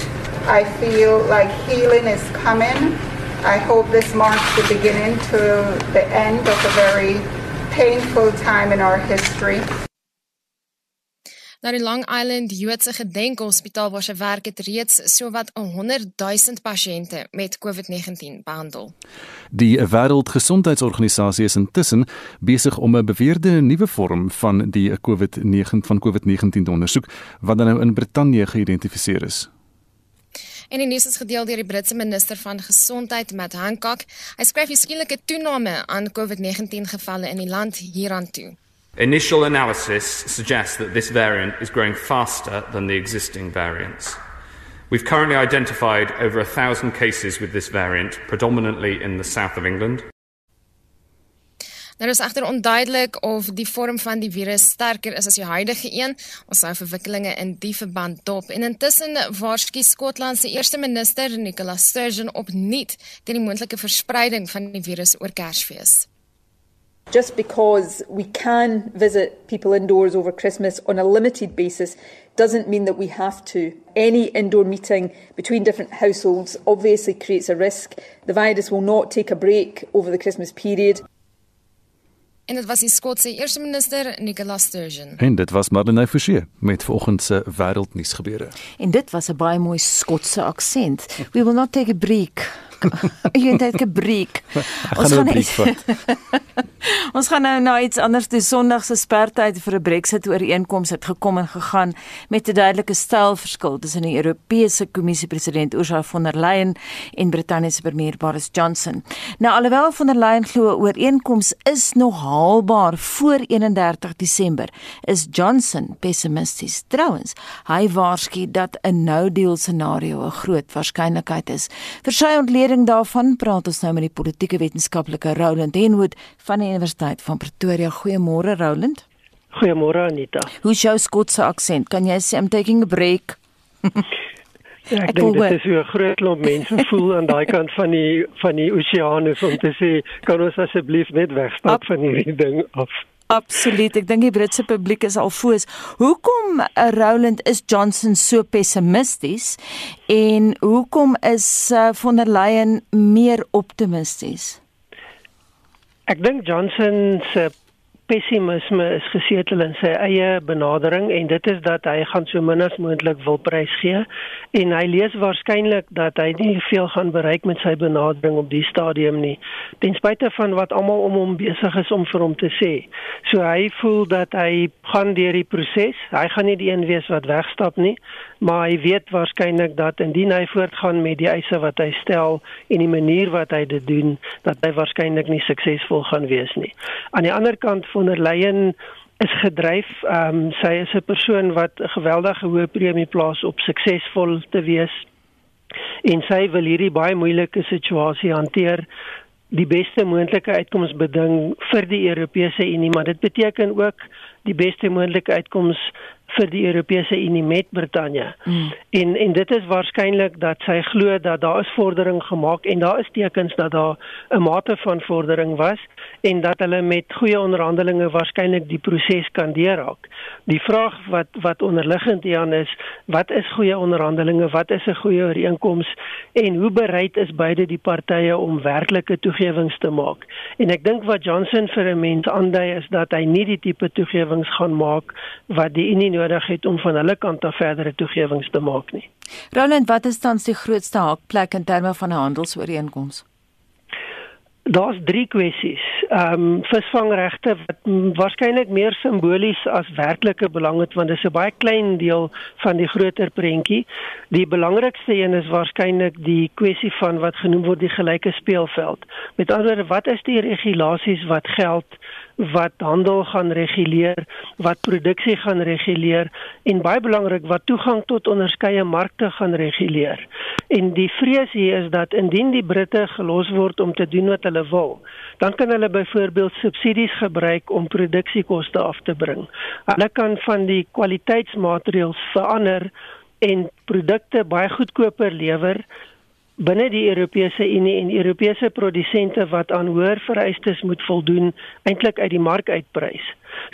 I feel like healing is coming. I hope this marks the beginning to the end of a very painful time in our history. Na die Long Island Joodse Gedenkhospitaal waar sy werk het reeds sowat 100 000 pasiënte met COVID-19 behandel. Die Wêreldgesondheidsorganisasie is intussen besig om 'n beweerde nuwe vorm van die COVID-19 van COVID-19 te ondersoek wat dan nou in Brittanje geïdentifiseer is. En die nuus is gedeel deur die Britse minister van Gesondheid, Matt Hancock. Hy skryf 'n skielike toename aan COVID-19 gevalle in die land hieraan toe. Initial analysis suggests that this variant is growing faster than the existing variants. We've currently identified over a thousand cases with this variant, predominantly in the south of England. Daar is egter onduidelik of die vorm van die virus sterker is as die huidige een. Ons sou verwikkelinge in die verband dop. En intussen waarsku Skotland se eerste minister, Nicola Sturgeon, opnuut teen die moontlike verspreiding van die virus oor Kersfees. Just because we can visit people indoors over Christmas on a limited basis doesn't mean that we have to. Any indoor meeting between different households obviously creates a risk. The virus will not take a break over the Christmas period. En dit was die Skotse eerste minister Nicola Sturgeon. En dit was Marlene Forsie met vanoggend se wêreldnuus gebeure. En dit was 'n baie mooi Skotse aksent. We will not take a break. Jy het 'n breek. Ons gaan net Ons gaan nou na iets anders toe Sondag se spertyd vir 'n Brexit ooreenkoms het gekom en gegaan met 'n duidelike stylverskil tussen die Europese Kommissie president Ursula von der Leyen en Brittanje se premier Boris Johnson. Nou alhoewel von der Leyen glo ooreenkoms is nog haalbaar voor 31 Desember, is Johnson pessimisties. Trouwens, hy waarsku dat 'n no-deal scenario 'n groot waarskynlikheid is. Vir sy ontleding daarvan praat ons nou met die politieke wetenskaplike Roland Henwood van die Universiteit van Pretoria. Goeiemôre Roland. Goeiemôre Anita. Hoe's jou Skotse aksent? Kan jy sê I'm taking a break? Ja, ek, ek dink dit is hoe 'n groot klomp mense voel aan daai kant van die van die oseaan is om te sê kan ons asseblief net wegstap van hierdie ding af. Absoluut. Ek dink die Britse publiek is al foos. Hoekom uh, Roland is Johnson so pessimisties en hoekom is uh, von der Leyen meer optimisties? Ek dink Johnson se pessimisme is gesetel in sy eie benadering en dit is dat hy gaan so min as moontlik wil prys gee en hy lees waarskynlik dat hy nie veel gaan bereik met sy benadering op die stadium nie ten spyte van wat almal om hom besig is om vir hom te sê. So hy voel dat hy gaan deur die proses. Hy gaan nie die een wees wat wegstap nie, maar hy weet waarskynlik dat indien hy voortgaan met die eise wat hy stel en die manier wat hy dit doen, dat hy waarskynlik nie suksesvol gaan wees nie. Aan die ander kant von der Leyen is gedryf. Ehm um, sy is 'n persoon wat 'n geweldige hoë premie plaas op suksesvol te wees. En sy wil hierdie baie moeilike situasie hanteer die beste moontlike uitkoms beding vir die Europese Unie, maar dit beteken ook die beste moontlike uitkoms vir die Europese Unie met Brittanje. Mm. En en dit is waarskynlik dat sy glo dat daar is vordering gemaak en daar is tekens dat daar 'n mate van vordering was en dat hulle met goeie onderhandelinge waarskynlik die proses kan deurraak. Die vraag wat wat onderliggend hieraan is, wat is goeie onderhandelinge? Wat is 'n goeie ooreenkoms en hoe bereid is beide die partye om werklike toegewings te maak? En ek dink wat Johnson vir 'n mens aandui is dat hy nie die tipe toegewings gaan maak wat die Unie nodig het om van hulle kant af verdere toegewings te maak nie. Roland, wat is tans die grootste haakplek in terme van 'n handelsooreenkoms? Daar's drie kwessies. Ehm um, visvangregte wat waarskynlik meer simbolies as werklike belang het want dit is 'n baie klein deel van die groter prentjie. Die belangrikste een is waarskynlik die kwessie van wat genoem word die gelyke speelveld. Met ander woorde, wat is die regulasies wat geld wat handel gaan reguleer, wat produksie gaan reguleer en baie belangrik wat toegang tot onderskeie markte gaan reguleer. En die vrees hier is dat indien die Britte gelos word om te doen wat hulle wil, dan kan hulle byvoorbeeld subsidies gebruik om produksiekoste af te bring. Hulle kan van die kwaliteitsmateriaal verander en produkte baie goedkoper lewer binne die Europese Unie en Europese produsente wat aan hoër vereistes moet voldoen eintlik uit die mark uitprys.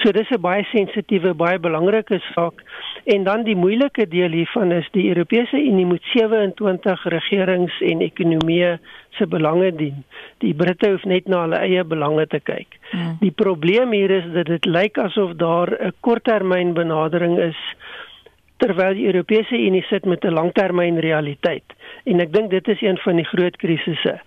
So dis 'n baie sensitiewe, baie belangrike saak en dan die moeilike deel hiervan is die Europese Unie moet 27 regerings en ekonomieë se belange dien. Die Britte hoef net na hulle eie belange te kyk. Hmm. Die probleem hier is dat dit lyk asof daar 'n korttermyn benadering is terwyl die Europese Unie sit met 'n langtermyn realiteit. En ek dink dit is een van die groot krisisse.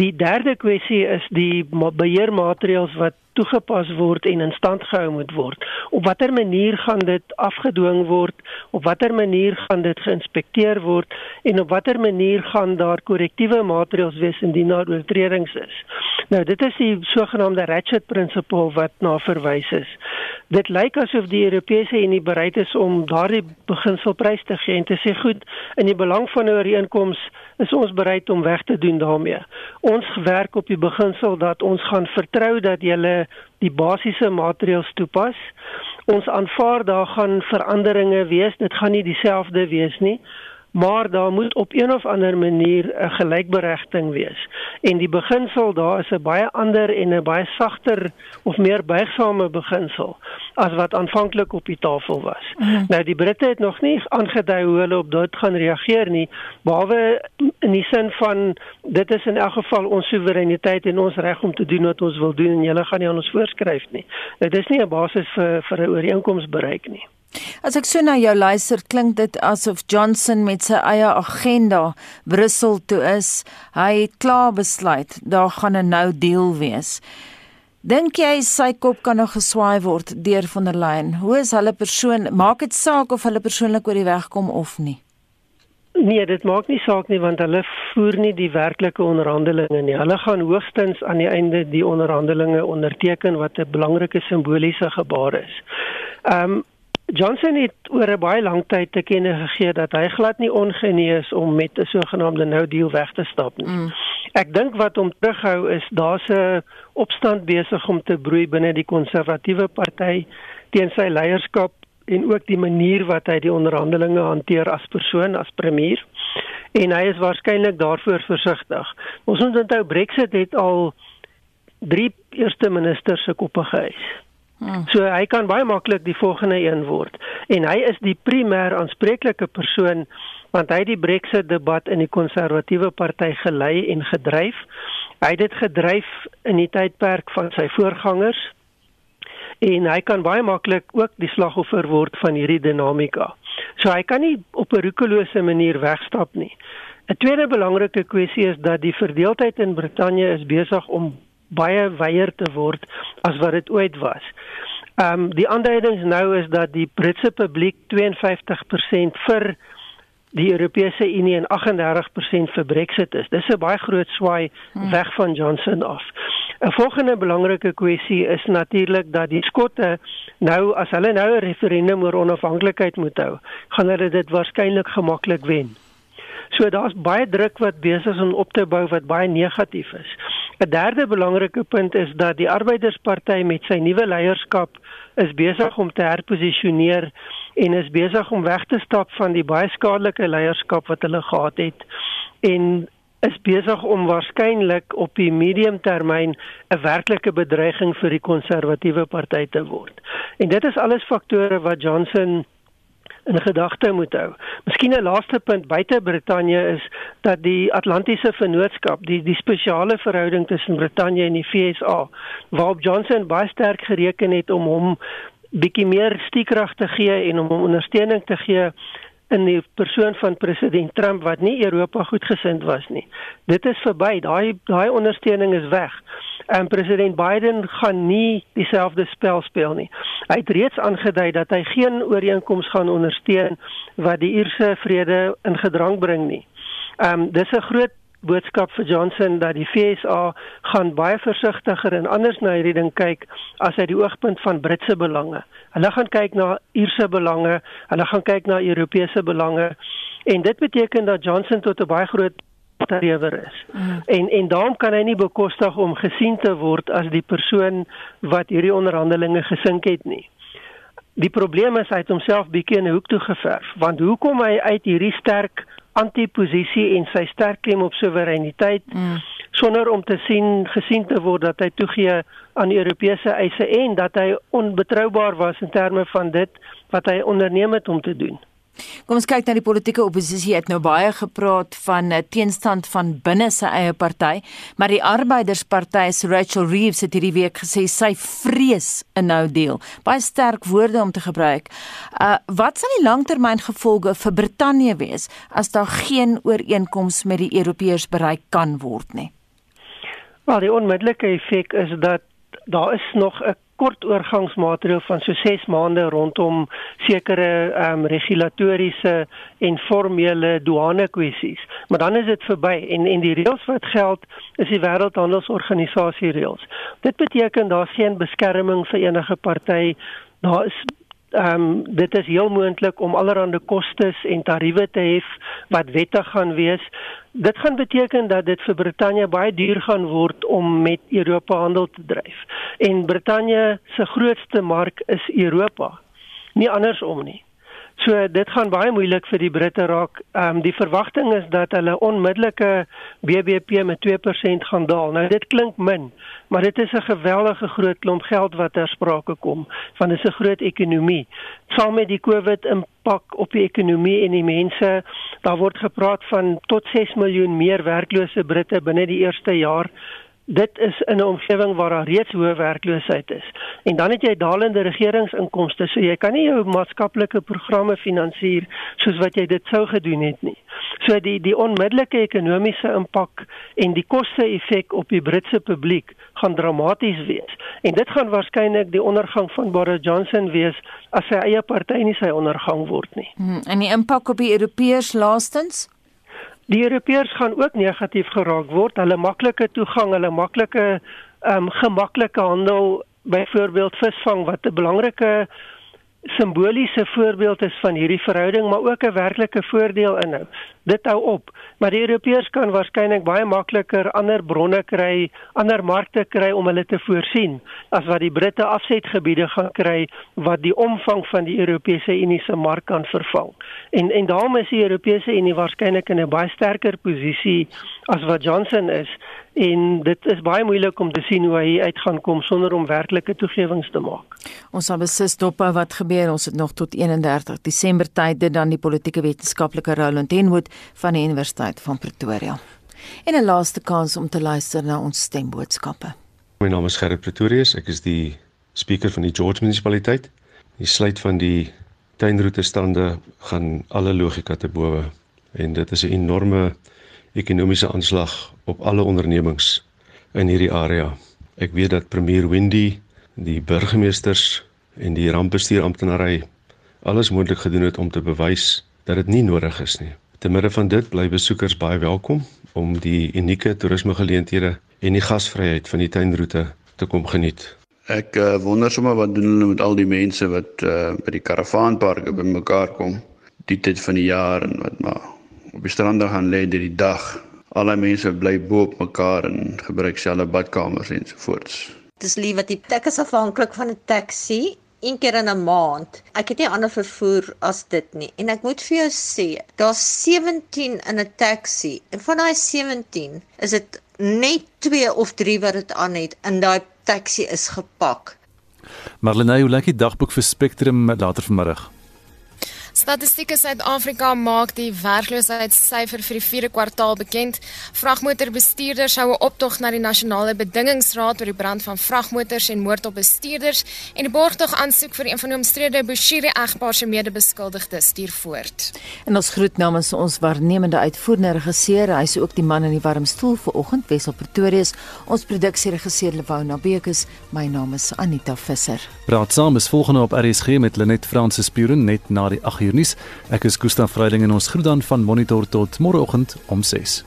Die derde kwessie is die beheermaatreëls wat toegepas word en in stand gehou moet word. Op watter manier gaan dit afgedwing word? Op watter manier gaan dit geïnspekteer word en op watter manier gaan daar korrektiewe maatreëls wees indien daar oortredings is? Nou dit is die sogenaamde ratchet principle wat na verwys is. Dit lyk asof die Europese Unie bereid is om daardie beginselprys te gee en te sê goed, in die belang van 'n ooreenkoms is ons bereid om weg te doen daarmee. Ons werk op die beginsel dat ons gaan vertrou dat julle die basiese maatreëls toepas. Ons aanvaar daar gaan veranderinge wees. Dit gaan nie dieselfde wees nie. Maar daar moet op een of ander manier 'n gelykberegting wees. En die beginsel daar is 'n baie ander en 'n baie sagter of meer buigsame beginsel as wat aanvanklik op die tafel was. Mm. Nou die Britte het nog nie aangedui hoe hulle op dit gaan reageer nie, behalwe in die sin van dit is in elk geval ons soewereiniteit en ons reg om te doen wat ons wil doen en julle gaan nie aan ons voorskryf nie. Dit is nie 'n basis vir vir 'n ooreenkoms bereik nie. As ek so na jou luister, klink dit asof Johnson met sy eie agenda Brussel toe is. Hy het klaar besluit daar gaan 'n nou deal wees. Dink jy sy kop kan nog geswaai word deur van der Leyen? Hoe is hulle persoon? Maak dit saak of hulle persoonlik oor die weg kom of nie? Nee, dit maak nie saak nie want hulle voer nie die werklike onderhandelinge nie. Hulle gaan hoogstens aan die einde die onderhandelinge onderteken wat 'n belangrike simboliese gebaar is. Ehm um, Johnson het oor 'n baie lang tyd te kenne gegee dat hy glad nie ongenees om met 'n sogenaamde nou deal weg te stap nie. Mm. Ek dink wat hom terughou is daar's 'n opstand besig om te broei binne die konservatiewe party teen sy leierskap en ook die manier wat hy die onderhandelinge hanteer as persoon as premier en hy is waarskynlik daarvoor versigtig. Ons moet onthou Brexit het al drie eerste ministers se koppe gehuis. Hmm. So hy kan baie maklik die volgende een word en hy is die primêr aanspreeklike persoon want hy het die Brexit debat in die konservatiewe party gelei en gedryf. Hy het dit gedryf in die tydperk van sy voorgangers en hy kan baie maklik ook die slagoffer word van hierdie dinamika. So hy kan nie op 'n roekelose manier wegstap nie. 'n Tweede belangrike kwessie is dat die verdeeldheid in Brittanje is besig om baie weier te word as wat dit ooit was. Ehm um, die aanduidings nou is dat die Britse publiek 52% vir die Europese Unie en 38% vir Brexit is. Dis 'n baie groot swaai hmm. weg van Johnson af. 'n Volgende belangrike kwessie is natuurlik dat die Skotte nou as hulle nou 'n referendum oor onafhanklikheid moet hou, gaan hulle dit waarskynlik gemaklik wen. So daar's baie druk wat besig is om op te bou wat baie negatief is. 'n Derde belangrike punt is dat die Arbeidersparty met sy nuwe leierskap is besig om te herposisioneer en is besig om weg te stap van die baie skadelike leierskap wat hulle gehad het en is besig om waarskynlik op die mediumtermyn 'n werklike bedreiging vir die konservatiewe party te word. En dit is alles faktore wat Johnson in gedagte moet hou. Miskien 'n laaste punt buite Brittanje is dat die Atlantiese Vennootskap, die die spesiale verhouding tussen Brittanje en die VSA, waarop Johnson baie sterk gereken het om hom bietjie meer stiekrag te gee en om hom ondersteuning te gee in die persoon van president Trump wat nie Europa goedgesind was nie. Dit is verby. Daai daai ondersteuning is weg. En president Biden gaan nie dieselfde spel speel nie. Hy het reeds aangedui dat hy geen ooreenkoms gaan ondersteun wat die Ierse vrede in gedrang bring nie. Ehm um, dis 'n groot boodskap vir Johnson dat die FSA gaan baie versigtiger en anders na hierdie ding kyk as uit die oogpunt van Britse belange. Hulle gaan kyk na Ierse belange, hulle gaan kyk na Europese belange en dit beteken dat Johnson tot 'n baie groot strewer is. Mm. En en daarom kan hy nie bekostig om gesien te word as die persoon wat hierdie onderhandelinge gesink het nie. Die probleem is hy het homself bietjie in 'n hoek toe geverf, want hoekom hy uit hierdie sterk antiposisie en sy sterk klem op soewereiniteit mm. sonder om te sien gesien te word dat hy toegee aan Europese eise en dat hy onbetroubaar was in terme van dit wat hy onderneem het om te doen. Kom ons kyk na die politieke oppositie. Het nou baie gepraat van 'n teenstand van binne sy eie party, maar die Arbeidersparty se Rachel Reeves het hierdie week gesê sy vrees 'n nou deal. Baie sterk woorde om te gebruik. Uh wat sal die langtermyngevolge vir Brittanje wees as daar geen ooreenkoms met die Europeërs bereik kan word nie? Wel, die onmiddellike effek is dat daar is nog 'n kort oorgangsmaatreël van so 6 maande rondom sekere ehm um, regulatoriese en formele douane kwessies. Maar dan is dit verby en en die reëls wat geld is die wêreldhandelsorganisasie reëls. Dit beteken daar's geen beskerming vir enige party. Daar is ehm um, dit is heel moontlik om allerlei kostes en tariewe te hef wat wettig gaan wees. Dit gaan beteken dat dit vir Brittanje baie duur gaan word om met Europa handel te dryf. En Brittanje se grootste mark is Europa, nie andersom nie. So dit gaan baie moeilik vir die Britte raak. Ehm um, die verwagting is dat hulle onmiddellike BBP met 2% gaan daal. Nou dit klink min, maar dit is 'n geweldige groot klomp geld wat ter sprake kom van 'n se groot ekonomie. Saam met die COVID impak op die ekonomie en die mense, daar word gepraat van tot 6 miljoen meer werklose Britte binne die eerste jaar dit is in 'n omgewing waar daar reeds hoë werkloosheid is. En dan het jy dalende regeringsinkomste, so jy kan nie jou maatskaplike programme finansier soos wat jy dit sou gedoen het nie. So die die onmiddellike ekonomiese impak en die koste-effek op die Britse publiek gaan dramaties wees. En dit gaan waarskynlik die ondergang van Boris Johnson wees as sy eie party nie sy ondergang word nie. Hmm, en die impak op die Europeërs laastens? Die Europeërs gaan ook negatief geraak word. Hulle maklike toegang, hulle maklike ehm um, gemaklike handel, byvoorbeeld visvang wat 'n belangrike simboliese voorbeeld is van hierdie verhouding, maar ook 'n werklike voordeel inhou. Dit hou op, maar die Europeërs kan waarskynlik baie makliker ander bronne kry, ander markte kry om hulle te voorsien as wat die Britte afsetgebiede gaan kry wat die omvang van die Europese Unie se mark kan vervang. En en daarom is die Europese Unie waarskynlik in 'n baie sterker posisie as wat Johnson is en dit is baie moeilik om te sien hoe hy uit gaan kom sonder om werklike toegewings te maak. Ons sal beslis dop hou wat gebeur. Ons het nog tot 31 Desember tyd dit dan die politieke wetenskaplike Roland Henwood van die Universiteit van Pretoria. En 'n laaste kans om te luister na ons stemboodskappe. My naam is Gerrit Pretorius. Ek is die spreker van die George munisipaliteit. Die sluit van die tuinroete stande gaan alle logika te bowe en dit is 'n enorme ekonomiese aanslag op alle ondernemings in hierdie area. Ek weet dat premier Wendy, die burgemeesters en die rampbestuuramptenary alles moontlik gedoen het om te bewys dat dit nie nodig is nie. Te midde van dit bly besoekers baie welkom om die unieke toerismegeleenthede en die gasvryheid van die tuinroete te kom geniet. Ek uh, wonder sommer wat doen hulle met al die mense wat uh, by die karavaanparke bymekaar kom die tyd van die jaar en wat maar op die strande gaan lê deur die dag. Al die mense bly bo op mekaar en gebruik selfe badkamers ensovoorts. Dis lief wat ek is afhanklik van 'n taxi een keer in 'n maand. Ek het nie ander vervoer as dit nie. En ek moet vir jou sê, daar's 17 in 'n taxi en van daai 17 is dit net 2 of 3 wat dit aan het in daai taxi is gepak. Marlene, hoe lyk die dagboek vir Spectrum later vanmiddag? Statistieke Suid-Afrika maak die werkloosheidssyfer vir die 4de kwartaal bekend. Vragmotorbestuurders hou 'n optog na die nasionale bedingingsraad oor die brand van vragmotors en moord op bestuurders en die borgtog aansoek vir een van die omstrede Bushiri egpaar se mede-beskuldigdes stuur voort. En ons groet namens ons waarnemende uitvoerende regisseur, hy is ook die man in die warm stoel vir oggend Wessel Pretorius, ons produksieregisseur Lewona Bekes, my naam is Anita Visser. Praat saam is volgende op RSG met Lenet Fransis Puren net na die 8 uur nuus. Ek is Gustaf Vreiding en ons groet dan van Monitor tot môreoggend om 6.